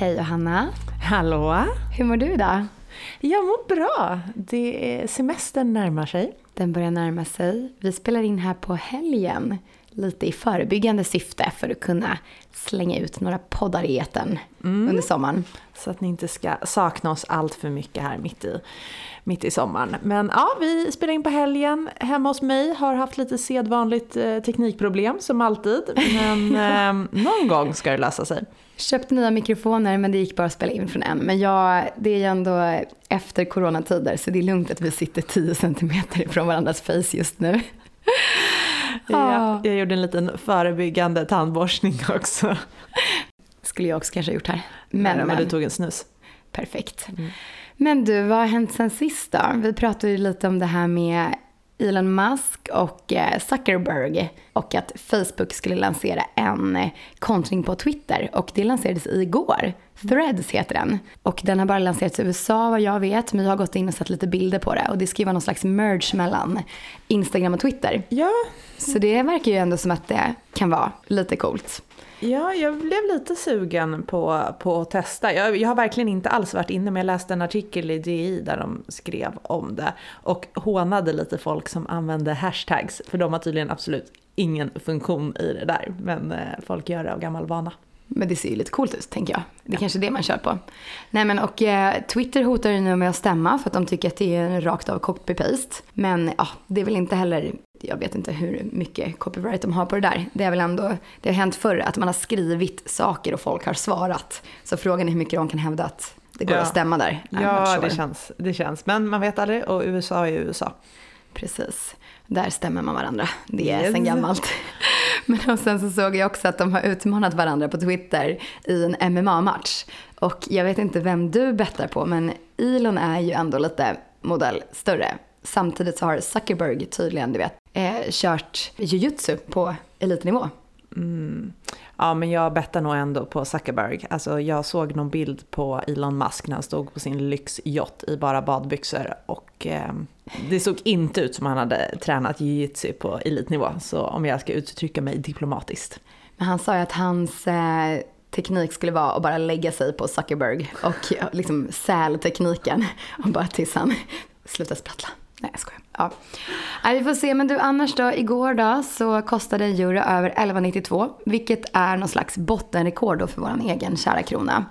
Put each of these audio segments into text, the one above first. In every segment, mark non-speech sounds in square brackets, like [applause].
Hej Johanna. Hallå? Hur mår du idag? Jag mår bra. Det är, semestern närmar sig. Den börjar närma sig. Vi spelar in här på helgen. Lite i förebyggande syfte för att kunna slänga ut några poddar i etern Mm. under sommaren. Så att ni inte ska sakna oss allt för mycket här mitt i, mitt i sommaren. Men ja, vi spelar in på helgen. Hemma hos mig har haft lite sedvanligt eh, teknikproblem som alltid. Men [laughs] eh, någon gång ska det lösa sig. Köpte nya mikrofoner men det gick bara att spela in från en. Men jag, det är ju ändå efter coronatider så det är lugnt att vi sitter 10 centimeter ifrån varandras face just nu. Ja, jag gjorde en liten förebyggande tandborstning också. Skulle jag också kanske ha gjort här. Men, Men, men, men, du tog en snus. perfekt. Mm. Men du, vad har hänt sen sist då? Vi pratade ju lite om det här med Elon Musk och eh, Zuckerberg och att Facebook skulle lansera en eh, kontring på Twitter och det lanserades igår. Threads heter den. Och den har bara lanserats i USA vad jag vet, men jag har gått in och sett lite bilder på det och det ska ju vara någon slags merge mellan Instagram och Twitter. Ja, Så det verkar ju ändå som att det kan vara lite coolt. Ja, jag blev lite sugen på, på att testa. Jag, jag har verkligen inte alls varit inne, men jag läste en artikel i DI där de skrev om det och hånade lite folk som använde hashtags, för de har tydligen absolut ingen funktion i det där, men eh, folk gör det av gammal vana. Men det ser ju lite coolt ut, tänker jag. Det är kanske är det man kör på. Nej men och eh, Twitter hotar ju nu med att stämma för att de tycker att det är en rakt av copy-paste. Men ja, det är väl inte heller, jag vet inte hur mycket copyright de har på det där. Det är väl ändå, det har hänt förr att man har skrivit saker och folk har svarat. Så frågan är hur mycket de kan hävda att det går Ja. att stämma där. I'm Ja, sure. det känns, det känns, men man vet aldrig och USA är ju USA. Precis. Där stämmer man varandra. Det är Yes. sen gammalt. [laughs] Men och sen så såg jag också att de har utmanat varandra på Twitter i en MMA-match. Och jag vet inte vem du bettar på, men Elon är ju ändå lite modell större. Samtidigt så har Zuckerberg tydligen, du vet, eh, kört jujutsu på elitnivå. Mm. Ja, men jag bettar nog ändå på Zuckerberg. Alltså, jag såg någon bild på Elon Musk när han stod på sin lyxjott i bara badbyxor och eh, det såg inte ut som han hade tränat jiu-jitsu på elitnivå, så om jag ska uttrycka mig diplomatiskt. Men han sa ju att hans eh, teknik skulle vara att bara lägga sig på Zuckerberg och liksom liksom sältekniken. Och bara tills han slutar sprattla. Nej, jag skojar. Ja. Nej, vi får se. Men du, annars då? Igår då så kostade en euro över 11,92. Vilket är någon slags bottenrekord då för vår egen kära krona.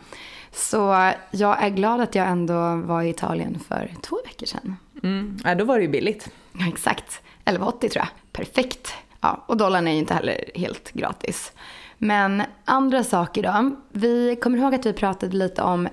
Så jag är glad att jag ändå var i Italien för två veckor sedan. Mm. Ja, då var det ju billigt. Ja, exakt. 11,80 tror jag. Perfekt. Ja, och dollarn är ju inte heller helt gratis. Men andra saker då. Vi kommer ihåg att vi pratade lite om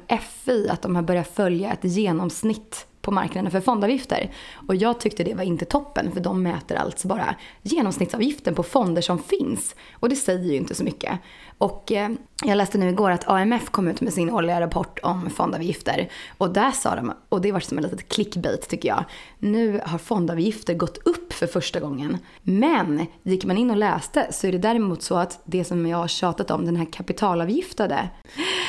FI, att de har börjat följa ett genomsnitt på marknaden för fondavgifter. Och jag tyckte det var inte toppen, för de mäter alltså bara genomsnittsavgiften på fonder som finns. Och det säger ju inte så mycket. Och eh, jag läste nu igår att AMF kom ut med sin årliga rapport om fondavgifter. Och där sa de, och det var som en litet clickbait tycker jag, nu har fondavgifter gått upp för första gången. Men gick man in och läste så är det däremot så att det som jag har tjatat om, den här kapitalavgiftade,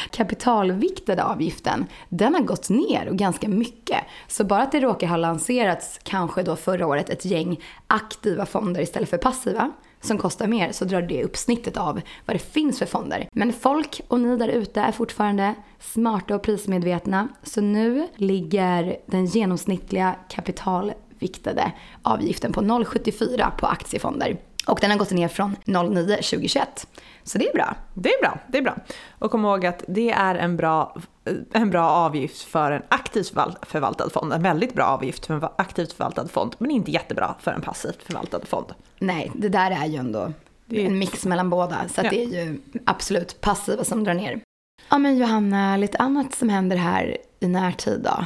kapitalviktade avgiften, den har gått ner och ganska mycket. Så bara att det råkar ha lanserats kanske då förra året ett gäng aktiva fonder istället för passiva som kostar mer så drar det upp snittet av vad det finns för fonder. Men folk och ni där ute är fortfarande smarta och prismedvetna. Så nu ligger den genomsnittliga kapitalviktade avgiften på 0,74 på aktiefonder. Och den har gått ner från 0,9 2021. Så det är bra. Det är bra, det är bra. Och kom ihåg att det är en bra, en bra avgift för en aktivt förval- förvaltad fond. En väldigt bra avgift för en aktivt förvaltad fond, men inte jättebra för en passivt förvaltad fond. Nej, det där är ju ändå Det är- en mix mellan båda. Så Ja. det är ju absolut passiva som drar ner. Ja men Johanna, lite annat som händer här i närtid då?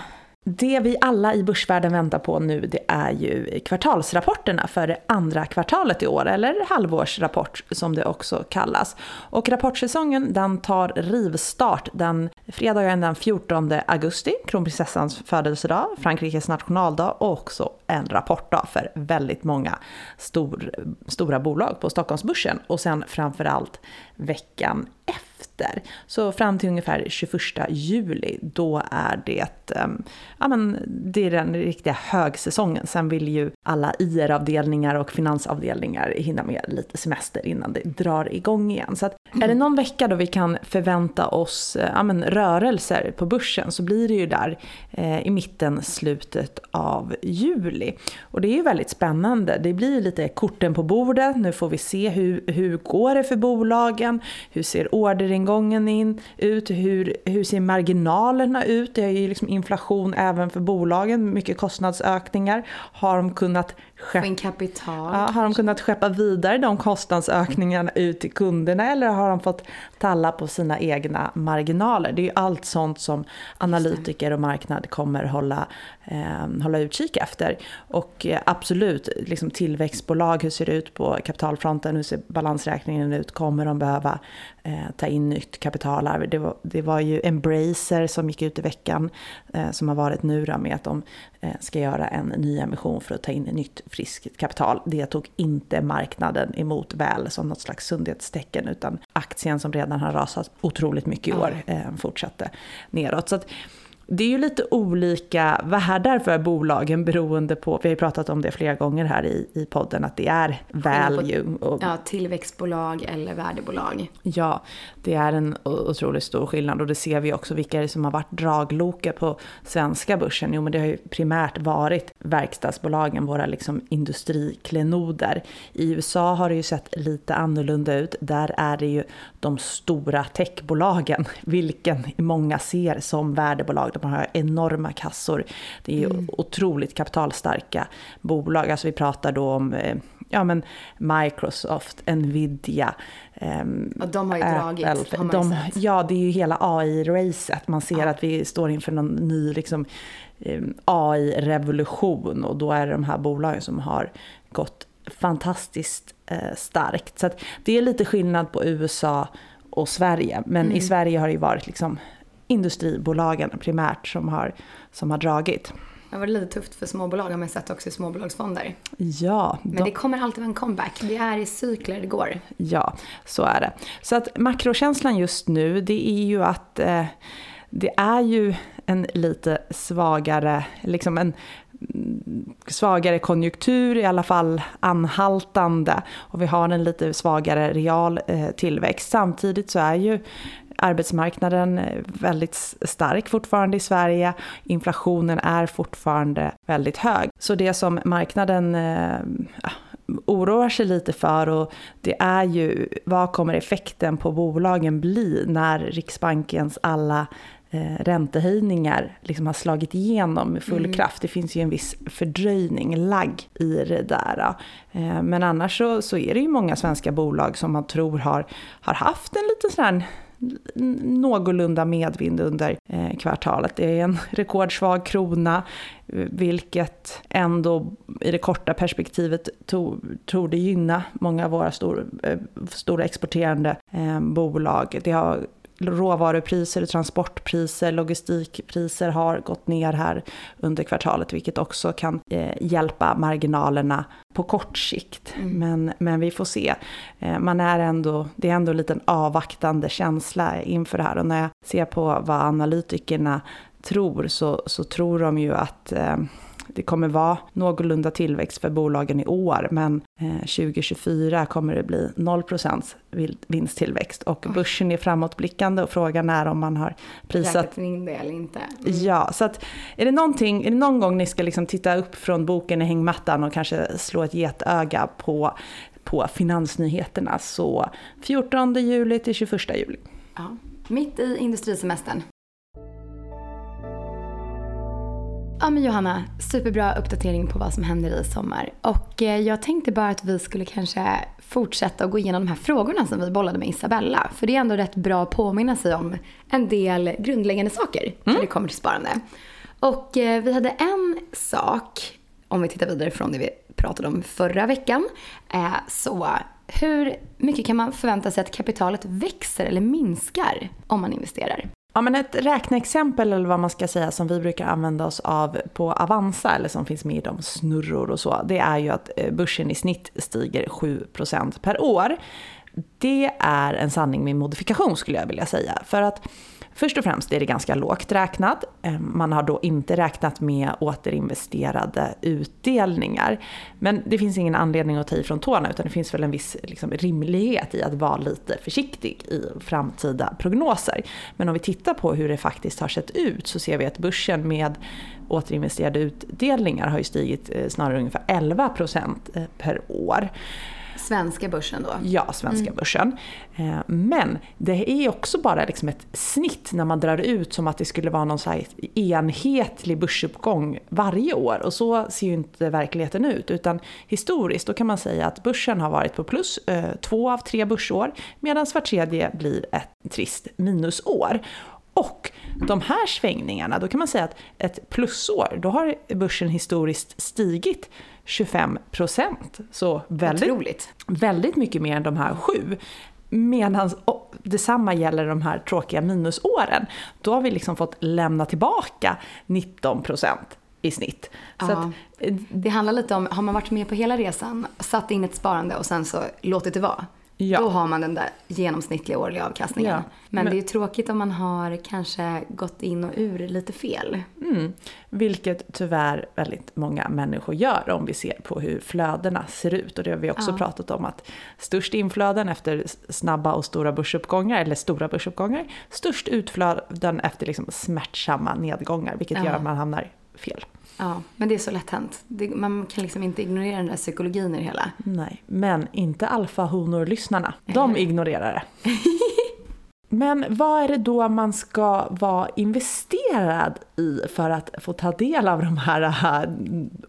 Det vi alla i börsvärlden väntar på nu det är ju kvartalsrapporterna för det andra kvartalet i år, eller halvårsrapport som det också kallas. Och rapportsäsongen den tar rivstart den fredagen den 14 augusti, kronprinsessans födelsedag, Frankrikes nationaldag och också en rapportdag för väldigt många stor, stora bolag på Stockholmsbörsen. Och sen framförallt veckan efter efter. Så fram till ungefär 21 juli, då är det, ehm, ja men det är den riktiga högsäsongen. Sen vill ju alla IR-avdelningar och finansavdelningar hinna med lite semester innan det drar igång igen. Så att, är det någon vecka då vi kan förvänta oss eh, ja, men, rörelser på börsen så blir det ju där eh, i mitten, slutet av juli. Och det är ju väldigt spännande. Det blir lite korten på bordet. Nu får vi se hur, hur går det för bolagen? Hur ser orderingången in, ut? Hur, hur ser marginalerna ut? Det är ju liksom inflation även för bolagen, mycket kostnadsökningar. Har de kunnat Få in kapital. Ja, har de kunnat skeppa vidare de kostnadsökningarna ut till kunderna eller har de fått talla på sina egna marginaler? Det är ju allt sånt som analytiker och marknad kommer hålla, eh, hålla utkik efter. Och eh, absolut, liksom tillväxtbolag, hur ser det ut på kapitalfronten? Hur ser balansräkningen ut? Kommer de behöva eh, ta in nytt kapital? Det var, det var ju Embracer som gick ut i veckan eh, som har varit nu med att de eh, ska göra en ny emission för att ta in nytt friskt kapital. Det tog inte marknaden emot väl som något slags sundhetstecken utan aktien som redan har rasat otroligt mycket i år eh, fortsatte neråt. Så att, det är ju lite olika världar för bolagen beroende på, vi har ju pratat om det flera gånger här i, i podden, att det är value. Och, ja, tillväxtbolag eller värdebolag. Ja, det är en otroligt stor skillnad och det ser vi också vilka är det som har varit dragloket på svenska börsen. Jo, men det har ju primärt varit verkstadsbolagen, våra liksom industriklenoder. I USA har det ju sett lite annorlunda ut. Där är det ju de stora techbolagen, [laughs] vilken många ser som värdebolag att man har enorma kassor. Det är mm. otroligt kapitalstarka bolag. Alltså vi pratar då om eh, ja, men Microsoft, Nvidia, Um, och de har ju dragit, Apple, har de, Ja, det är ju hela AI-racet. Man ser ja. att vi står inför någon ny liksom, um, AI-revolution och då är det de här bolagen som har gått fantastiskt uh, starkt. Så det är lite skillnad på USA och Sverige. Men mm. i Sverige har det ju varit liksom industribolagen primärt som har, som har dragit. Det varit lite tufft för småbolag har man sett också i småbolagsfonder. Ja. Men de... det kommer alltid vara en comeback. Det är i cykler det går. Ja, så är det. Så att makrokänslan just nu det är ju att eh, det är ju en lite svagare, liksom en svagare konjunktur, i alla fall anhaltande. Och vi har en lite svagare real eh, tillväxt. Samtidigt så är ju arbetsmarknaden väldigt stark fortfarande i Sverige. Inflationen är fortfarande väldigt hög. Så det som marknaden eh, oroar sig lite för och det är ju vad kommer effekten på bolagen bli när Riksbankens alla eh, räntehöjningar liksom har slagit igenom med full mm. kraft. Det finns ju en viss fördröjning, lagg i det där. Eh, men annars så, så är det ju många svenska bolag som man tror har, har haft en liten sån här någorlunda medvind under eh, kvartalet. Det är en [laughs] rekordsvag krona, vilket ändå i det korta perspektivet tror det gynna många av våra stor, eh, stora exporterande eh, bolag. Det har råvarupriser, transportpriser, logistikpriser har gått ner här under kvartalet, vilket också kan eh, hjälpa marginalerna på kort sikt. Mm. Men, men vi får se. Eh, man är ändå, det är ändå en liten avvaktande känsla inför det här och när jag ser på vad analytikerna tror så, så tror de ju att eh, det kommer vara någorlunda tillväxt för bolagen i år, men 2024 eh, kommer det bli 0 vinsttillväxt. Och börsen är framåtblickande och frågan är om man har prisat... in det eller inte. Mm. Ja, så att är det, någonting, är det någon gång ni ska liksom titta upp från boken i hängmattan och kanske slå ett getöga på, på finansnyheterna så 14 juli till 21 juli. Ja, mitt i industrisemestern. Ja men Johanna, superbra uppdatering på vad som händer i sommar. Och eh, jag tänkte bara att vi skulle kanske fortsätta att gå igenom de här frågorna som vi bollade med Isabella. För det är ändå rätt bra att påminna sig om en del grundläggande saker mm. när det kommer till sparande. Och eh, vi hade en sak, om vi tittar vidare från det vi pratade om förra veckan. Eh, så hur mycket kan man förvänta sig att kapitalet växer eller minskar om man investerar? Ja, men ett räkneexempel eller vad man ska säga som vi brukar använda oss av på Avanza eller som finns med i de snurror och så. Det är ju att eh, börsen i snitt stiger 7% per år. Det är en sanning med modifikation skulle jag vilja säga. För att Först och främst är det ganska lågt räknat. Eh, man har då inte räknat med återinvesterade utdelningar. Men det finns ingen anledning att ta ifrån tårna utan det finns väl en viss liksom, rimlighet i att vara lite försiktig i framtida prognoser. Men om vi tittar på hur det faktiskt har sett ut så ser vi att börsen med återinvesterade utdelningar har ju stigit eh, snarare ungefär 11 procent eh, per år. Svenska börsen då? Ja, svenska mm. börsen. Eh, men det är också bara liksom ett snitt när man drar ut som att det skulle vara någon så enhetlig börsuppgång varje år. Och så ser ju inte verkligheten ut. Utan historiskt då kan man säga att börsen har varit på plus eh, två av tre börsår medan var tredje blir ett trist minusår. Och de här svängningarna, då kan man säga att ett plusår, då har börsen historiskt stigit 25 procent. Så väldigt, Otroligt. väldigt mycket mer än de här sju. Medan detsamma gäller de här tråkiga minusåren. Då har vi liksom fått lämna tillbaka 19 procent i snitt. Ja, att, det handlar lite om, har man varit med på hela resan, satt in ett sparande och sen så låtit det vara. Ja. Då har man den där genomsnittliga årliga avkastningen. Ja. Men, Men, det är ju tråkigt om man har kanske gått in och ur lite fel. Mm. Vilket tyvärr väldigt många människor gör om vi ser på hur flödena ser ut. Och det har vi också ja. pratat om att störst inflöden efter snabba och stora börsuppgångar, eller stora börsuppgångar. Störst utflöden efter liksom smärtsamma nedgångar, vilket gör att man hamnar fel. Ja, men det är så lätt hänt. Man kan liksom inte ignorera den där psykologin i det hela. Nej, men inte alfahonor-lyssnarna. De ignorerar det. [laughs] Men vad är det då man ska vara investerad i för att få ta del av de här, här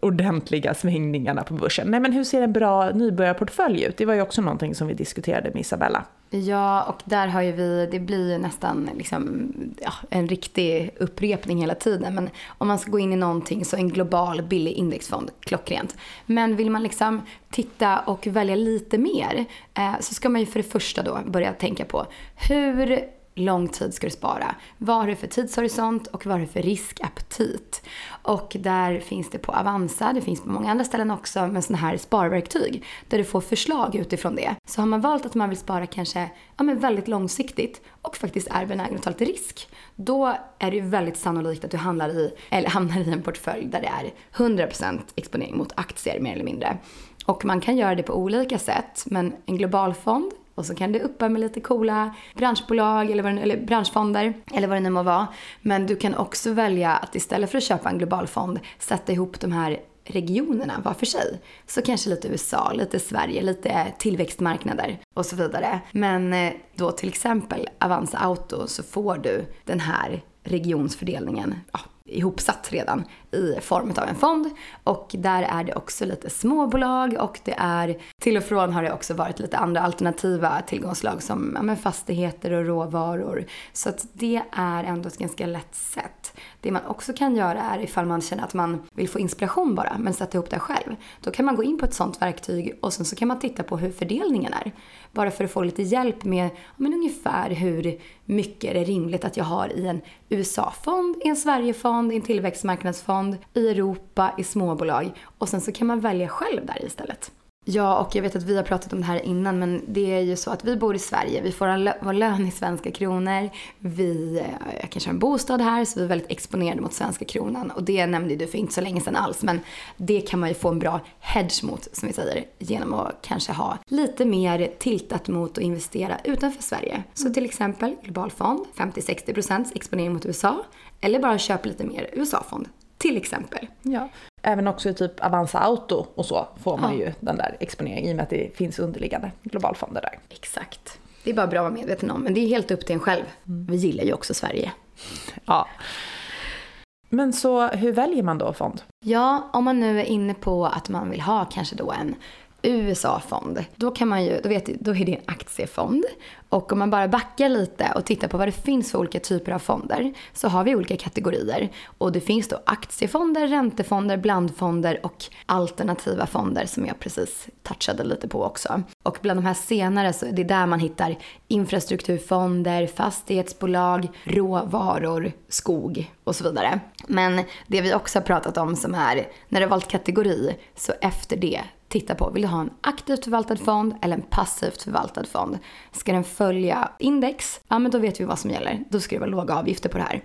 ordentliga svängningarna på börsen? Nej men hur ser en bra nybörjarportfölj ut? Det var ju också någonting som vi diskuterade med Isabella. Ja, och där har ju vi, det blir ju nästan liksom, ja, en riktig upprepning hela tiden. Men om man ska gå in i någonting så en global billig indexfond, klockrent. Men vill man liksom titta och välja lite mer eh, så ska man ju för det första då börja tänka på hur lång tid ska du spara? Vad har du för tidshorisont och vad har du för riskaptit? Och där finns det på Avanza, det finns på många andra ställen också med sådana här sparverktyg där du får förslag utifrån det. Så har man valt att man vill spara kanske ja, men väldigt långsiktigt och faktiskt är benägen att ta lite risk, då är det ju väldigt sannolikt att du handlar i, eller hamnar i en portfölj där det är 100% exponering mot aktier mer eller mindre. Och man kan göra det på olika sätt, men en global fond och så kan du uppa med lite coola branschbolag eller, vad eller branschfonder eller vad det nu må vara. Men du kan också välja att istället för att köpa en global fond sätta ihop de här regionerna var för sig. Så kanske lite USA, lite Sverige, lite tillväxtmarknader och så vidare. Men eh, då till exempel Avanza Auto så får du den här regionsfördelningen ja, ihopsatt redan i form av en fond. Och där är det också lite småbolag och det är till och från har det också varit lite andra alternativa tillgångslag som ja, fastigheter och råvaror. Så att det är ändå ett ganska lätt sätt. Det man också kan göra är ifall man känner att man vill få inspiration bara men sätta ihop det själv. Då kan man gå in på ett sånt verktyg och sen så kan man titta på hur fördelningen är. Bara för att få lite hjälp med men ungefär hur mycket är det rimligt att jag har i en USA-fond, i en Sverige-fond, i en tillväxtmarknadsfond, i Europa, i småbolag. Och sen så kan man välja själv där istället. Ja, och jag vet att vi har pratat om det här innan, men det är ju så att vi bor i Sverige. Vi får vår lön i svenska kronor. Vi jag kanske har en bostad här, så vi är väldigt exponerade mot svenska kronan. Och det nämnde du för inte så länge sedan alls, men det kan man ju få en bra hedge mot, som vi säger, genom att kanske ha lite mer tiltat mot att investera utanför Sverige. Så till exempel global fond, 50-60% exponering mot USA, eller bara köpa lite mer USA-fond. Till exempel. Ja. Även också i typ Avanza Auto och så får man ja. ju den där exponeringen i och med att det finns underliggande globalfonder där. Exakt. Det är bara bra att vara medveten om, men det är helt upp till en själv. Mm. Vi gillar ju också Sverige. Ja. Men så hur väljer man då fond? Ja, om man nu är inne på att man vill ha kanske då en USA-fond, då kan man ju, då, vet, då är det en aktiefond. Och om man bara backar lite och tittar på vad det finns för olika typer av fonder så har vi olika kategorier. Och det finns då aktiefonder, räntefonder, blandfonder och alternativa fonder som jag precis touchade lite på också. Och bland de här senare så är det där man hittar infrastrukturfonder, fastighetsbolag, råvaror, skog och så vidare. Men det vi också har pratat om som är, när du har valt kategori, så efter det titta på. Vill du ha en aktivt förvaltad fond eller en passivt förvaltad fond? Ska den följa index? Ja, men då vet vi vad som gäller. Då ska det vara låga avgifter på det här.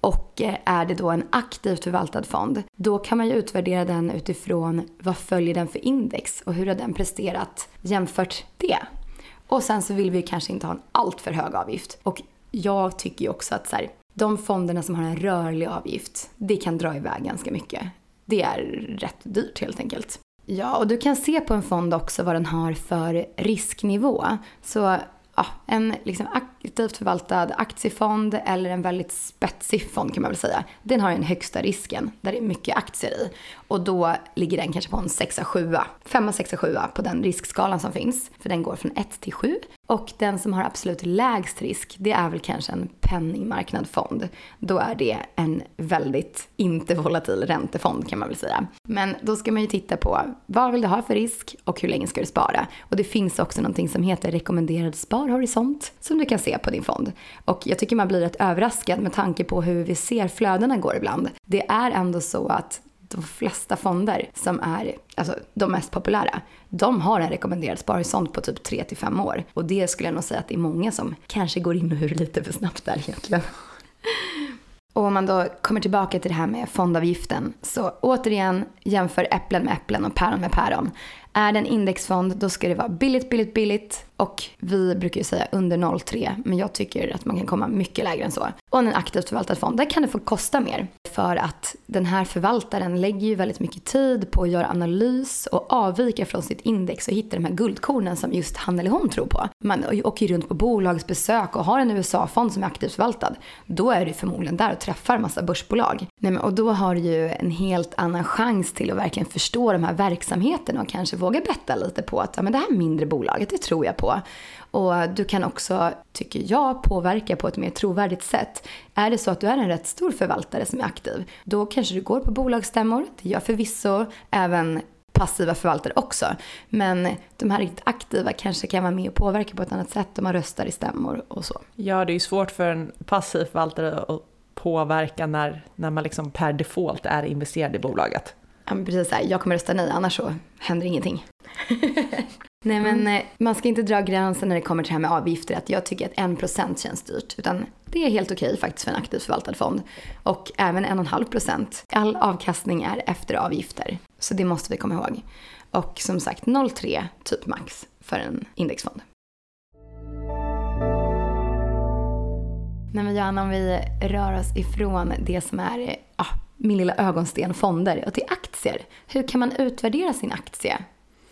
Och eh, är det då en aktivt förvaltad fond, då kan man ju utvärdera den utifrån vad följer den för index och hur har den presterat jämfört det. Och sen så vill vi kanske inte ha en alltför hög avgift. Och jag tycker ju också att så här, de fonderna som har en rörlig avgift, det kan dra iväg ganska mycket. Det är rätt dyrt helt enkelt. Ja, och du kan se på en fond också vad den har för risknivå. Så ja, en liksom aktivt förvaltad aktiefond eller en väldigt spetsig fond kan man väl säga. Den har den högsta risken där det är mycket aktier i. Och då ligger den kanske på en 6-7, 5-6-7 på den riskskalan som finns. För den går från 1 till 7. Och den som har absolut lägst risk, det är väl kanske en penningmarknadsfond. Då är det en väldigt inte volatil räntefond kan man väl säga. Men då ska man ju titta på vad vill du ha för risk och hur länge ska du spara? Och det finns också någonting som heter rekommenderad sparhorisont som du kan se på din fond. Och jag tycker man blir rätt överraskad med tanke på hur vi ser flödena går ibland. Det är ändå så att de flesta fonder som är alltså, de mest populära, de har en rekommenderad sparhorisont på typ 3 till 5 år. Och det skulle jag nog säga att det är många som kanske går in och ur lite för snabbt där egentligen. Och om man då kommer tillbaka till det här med fondavgiften, så återigen jämför äpplen med äpplen och päron med päron. Är det en indexfond, då ska det vara billigt, billigt, billigt. Och vi brukar ju säga under 0,3, men jag tycker att man kan komma mycket lägre än så. Och en aktivt förvaltad fond, där kan det få kosta mer. För att den här förvaltaren lägger ju väldigt mycket tid på att göra analys och avvika från sitt index och hitta de här guldkornen som just han eller hon tror på. Man åker ju runt på bolagsbesök och har en USA-fond som är aktivt förvaltad. Då är du förmodligen där och träffar massa börsbolag. Nej, men, och då har du ju en helt annan chans till att verkligen förstå de här verksamheterna och kanske våga betta lite på att ja, men det här mindre bolaget, det tror jag på. Och du kan också, tycker jag, påverka på ett mer trovärdigt sätt. Är det så att du är en rätt stor förvaltare som är aktiv, då kanske du går på bolagsstämmor. Det gör förvisso även passiva förvaltare också. Men de här riktigt aktiva kanske kan vara med och påverka på ett annat sätt om man röstar i stämmor och så. Ja, det är ju svårt för en passiv förvaltare att påverka när, när man liksom per default är investerad i bolaget. Ja, precis så här, jag kommer rösta nej, annars så händer ingenting. [laughs] nej men mm. Eh, man ska inte dra gränsen när det kommer till det här med avgifter, att jag tycker att 1% känns dyrt. Utan det är helt okej faktiskt för en aktivt förvaltad fond. Och även 1,5%. All avkastning är efter avgifter. Så det måste vi komma ihåg. Och som sagt 0,3 typ max för en indexfond. Nej men Johanna, om vi rör oss ifrån det som är ah, min lilla ögonsten fonder och till aktier. Hur kan man utvärdera sin aktie?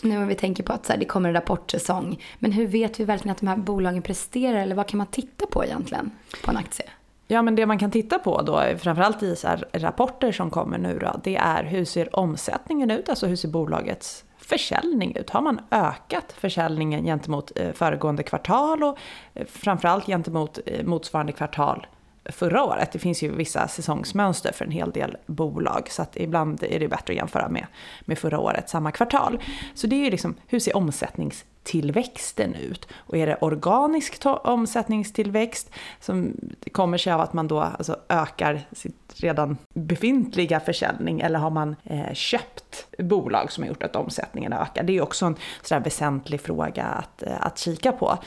Nu om vi tänker på att så här, det kommer en rapportsäsong. Men hur vet vi verkligen att de här bolagen presterar eller vad kan man titta på egentligen på en aktie? Ja men det man kan titta på då, framförallt i så rapporter som kommer nu då, det är hur ser omsättningen ut, alltså hur ser bolagets försäljning ut? Har man ökat försäljningen gentemot eh, föregående kvartal och eh, framförallt gentemot eh, motsvarande kvartal förra året. Det finns ju vissa säsongsmönster för en hel del bolag så att ibland är det bättre att jämföra med, med förra året, samma kvartal. Så det är ju liksom, hur ser tillväxten ut? Och är det organisk omsättningstillväxt som kommer sig av att man då alltså ökar sitt redan befintliga försäljning eller har man eh, köpt bolag som har gjort att omsättningen ökar? Det är ju också en sådär väsentlig fråga att, eh, att kika på.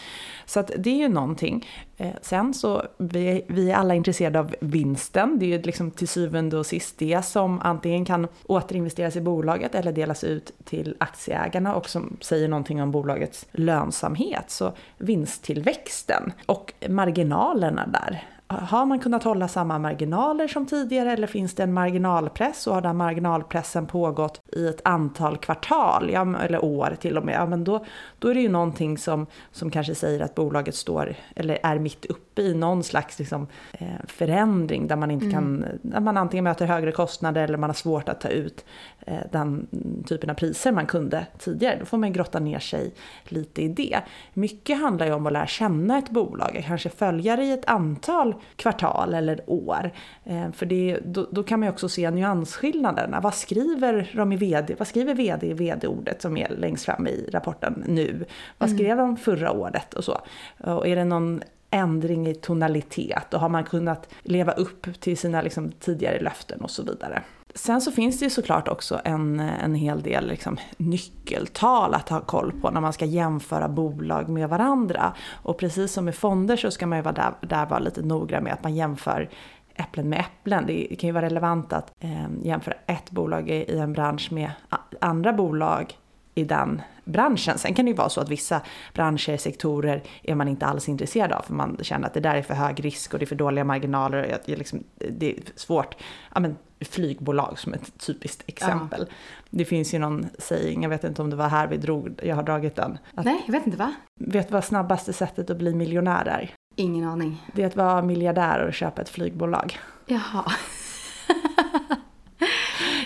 Så att det är ju någonting. Eh, sen så, vi, vi är alla intresserade av vinsten. Det är ju liksom till syvende och sist det som antingen kan återinvesteras i bolaget eller delas ut till aktieägarna och som säger någonting om bolaget bolagets lönsamhet. Så vinsttillväxten och marginalerna där har man kunnat hålla samma marginaler som tidigare eller finns det en marginalpress och har den marginalpressen pågått i ett antal kvartal ja, eller år till och med, ja, men då, då är det ju någonting som, som kanske säger att bolaget står eller är mitt uppe i någon slags liksom, eh, förändring där man inte mm. kan, där man antingen möter högre kostnader eller man har svårt att ta ut eh, den typen av priser man kunde tidigare. Då får man grotta ner sig lite i det. Mycket handlar ju om att lära känna ett bolag, kanske följa det i ett antal kvartal eller år. Eh, för det, då, då, kan man ju också se nyansskillnaderna. Vad skriver de i VD, vad skriver VD i VD-ordet som är längst fram i rapporten nu? Vad mm. skrev mm. de förra året och så? Och är det någon ändring i tonalitet och har man kunnat leva upp till sina liksom, tidigare löften och så vidare. Sen så finns det ju såklart också en, en hel del liksom nyckeltal att ha koll på när man ska jämföra bolag med varandra. Och precis som med fonder så ska man ju vara där, där vara lite noggrann med att man jämför äpplen med äpplen. Det kan ju vara relevant att eh, jämföra ett bolag i en bransch med andra bolag i den branschen. Sen kan det ju vara så att vissa branscher, sektorer är man inte alls intresserad av för man känner att det där är för hög risk och det är för dåliga marginaler och liksom, det är svårt. Ja, men, flygbolag som ett typiskt exempel. Ja. Det finns ju någon saying, jag vet inte om det var här vi drog, jag har dragit den. Att, Nej, jag vet inte va? Vet du vad snabbaste sättet att bli miljonär är? Ingen aning. Det är att vara miljardär och köpa ett flygbolag. Jaha.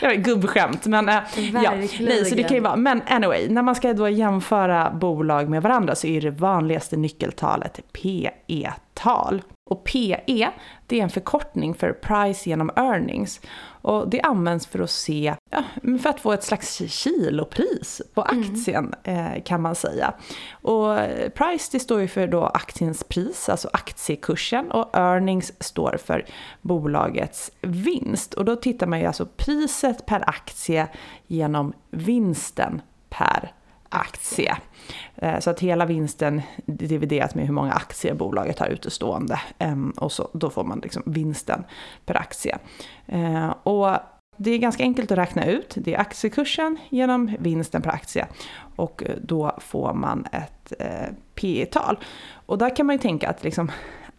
Jag vet, gubbskämt. Men, äh, ja, nej, så det kan ju vara. Men anyway, när man ska då jämföra bolag med varandra så är det vanligaste nyckeltalet PE-tal. Och PE, det är en förkortning för price genom earnings. Och det används för att se, ja, för att få ett slags kilopris på mm. aktien mm. eh, kan man säga. Och price det står ju för då aktiens pris, alltså aktiekursen och earnings står för bolagets vinst. Och då tittar man ju alltså priset per aktie genom vinsten per aktie. Eh, så att hela vinsten dividerat med hur många aktier bolaget har utestående. Ehm, och så, då får man liksom vinsten per aktie. Eh, och det är ganska enkelt att räkna ut. Det är aktiekursen genom vinsten per aktie. Och eh, då får man ett P tal Och där kan man ju tänka att liksom,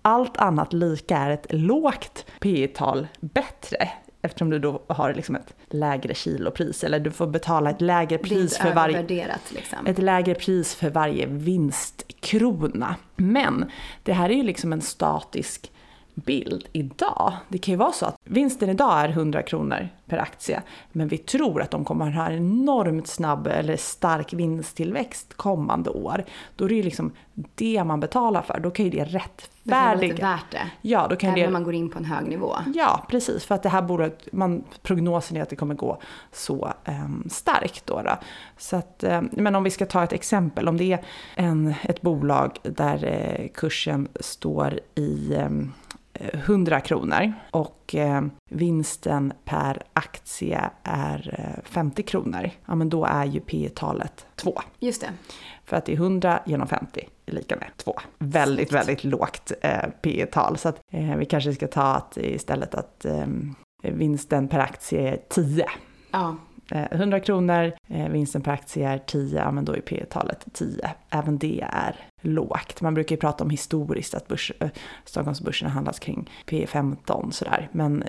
allt annat lika är ett lågt P tal bättre eftersom du då har liksom ett lägre kilopris eller du får betala ett lägre pris för varje liksom. ett lägre pris för varje vinstkrona. Men det här är ju liksom en statisk bild idag. Det kan ju vara så att vinsten idag är 100 kronor per aktie, men vi tror att de kommer att ha en enormt snabb eller stark vinsttillväxt kommande år. Då är det ju liksom det man betalar för. Då kan ju det rättfärdiga... Det kan vara värt det. Ja, då kan Även det... om man går in på en hög nivå. Ja, precis. För att det här bolaget, man, prognosen är att det kommer gå så um, starkt då. då. Så att, um, men om vi ska ta ett exempel, om det är en, ett bolag där uh, kursen står i um, 100 kronor och eh, vinsten per aktie är 50 eh, kronor, ja men då är ju P talet 2. Just det. För att det är 100 genom 50 är lika med 2. Väldigt, Snyggt. väldigt lågt eh, P tal Så att eh, vi kanske ska ta att istället att eh, vinsten per aktie är 10. Ja. Eh, 100 kronor, eh, vinsten per aktie är 10, ja men då är P talet 10. Även det är lågt. Man brukar ju prata om historiskt att börs, eh, Stockholmsbörsen handlas kring P15 sådär. Men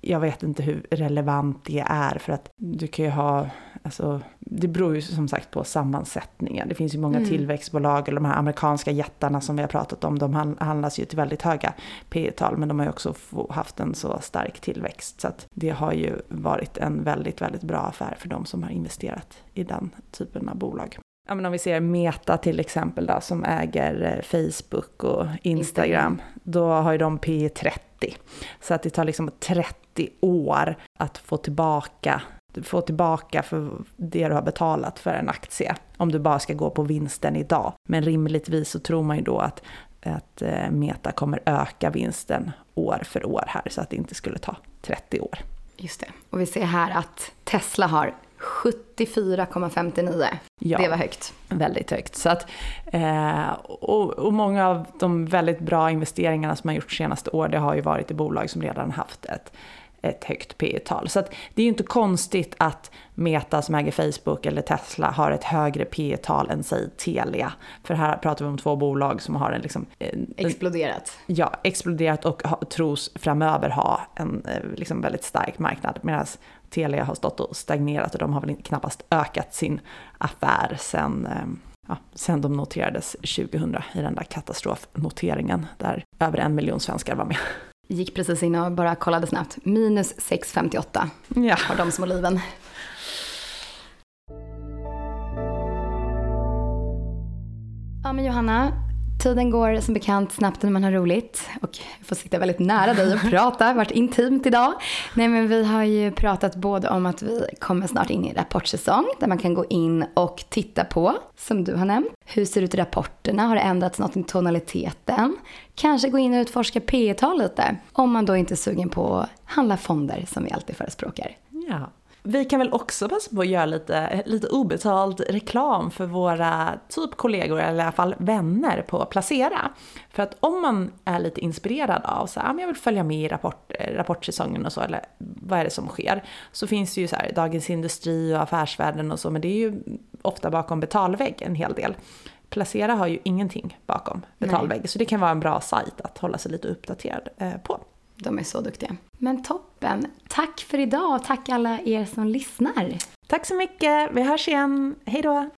jag vet inte hur relevant det är för att du kan ju ha, alltså det beror ju som sagt på sammansättningen. Det finns ju många mm. tillväxtbolag eller de här amerikanska jättarna som vi har pratat om. De handlas ju till väldigt höga P tal men de har ju också haft en så stark tillväxt. Så att det har ju varit en väldigt, väldigt bra affär för de som har investerat i den typen av bolag ja, men om vi ser Meta till exempel då, som äger eh, Facebook och Instagram, Instagram. då har ju de P 30. Så att det tar liksom 30 år att få tillbaka få tillbaka för det du har betalat för en aktie. Om du bara ska gå på vinsten idag. Men rimligtvis så tror man ju då att, att eh, Meta kommer öka vinsten år för år här så att det inte skulle ta 30 år. Just det. Och vi ser här att Tesla har 74,59. Ja, det var högt. Väldigt högt. Så att, eh, och, och, många av de väldigt bra investeringarna som har gjorts senaste år, det har ju varit i bolag som redan haft ett, ett högt P tal Så det är ju inte konstigt att Meta som äger Facebook eller Tesla har ett högre P tal än säg Telia. För här pratar vi om två bolag som har en liksom... En, exploderat. Ja, exploderat och ha, tros framöver ha en eh, liksom väldigt stark marknad. Medan Telia har stått och stagnerat och de har väl knappast ökat sin affär sen, eh, ja, sen de noterades 2000 i den där katastrofnoteringen där över en miljon svenskar var med. Gick precis in och bara kollade snabbt. Minus 6,58 ja. har de små liven. Ja men Johanna, Tiden går som bekant snabbt när man har roligt och jag får sitta väldigt nära dig och prata, [laughs] varit intimt idag. Nej men vi har ju pratat både om att vi kommer snart in i rapportsäsong där man kan gå in och titta på, som du har nämnt, hur ser det ut i rapporterna, har det ändrats något i tonaliteten? Kanske gå in och utforska P tal lite, om man då inte är sugen på att handla fonder som vi alltid förespråkar. Ja. Vi kan väl också passa på att göra lite, lite obetald reklam för våra typ kollegor eller i alla fall vänner på Placera. För att om man är lite inspirerad av så här, jag vill följa med i rapport, rapportsäsongen och så, eller vad är det som sker? Så finns det ju så här Dagens Industri och Affärsvärlden och så, men det är ju ofta bakom betalvägg en hel del. Placera har ju ingenting bakom betalvägg, Nej. så det kan vara en bra sajt att hålla sig lite uppdaterad eh, på. De är så duktiga. Men toppen. Tack för idag och tack alla er som lyssnar. Tack så mycket. Vi hörs igen. Hej då.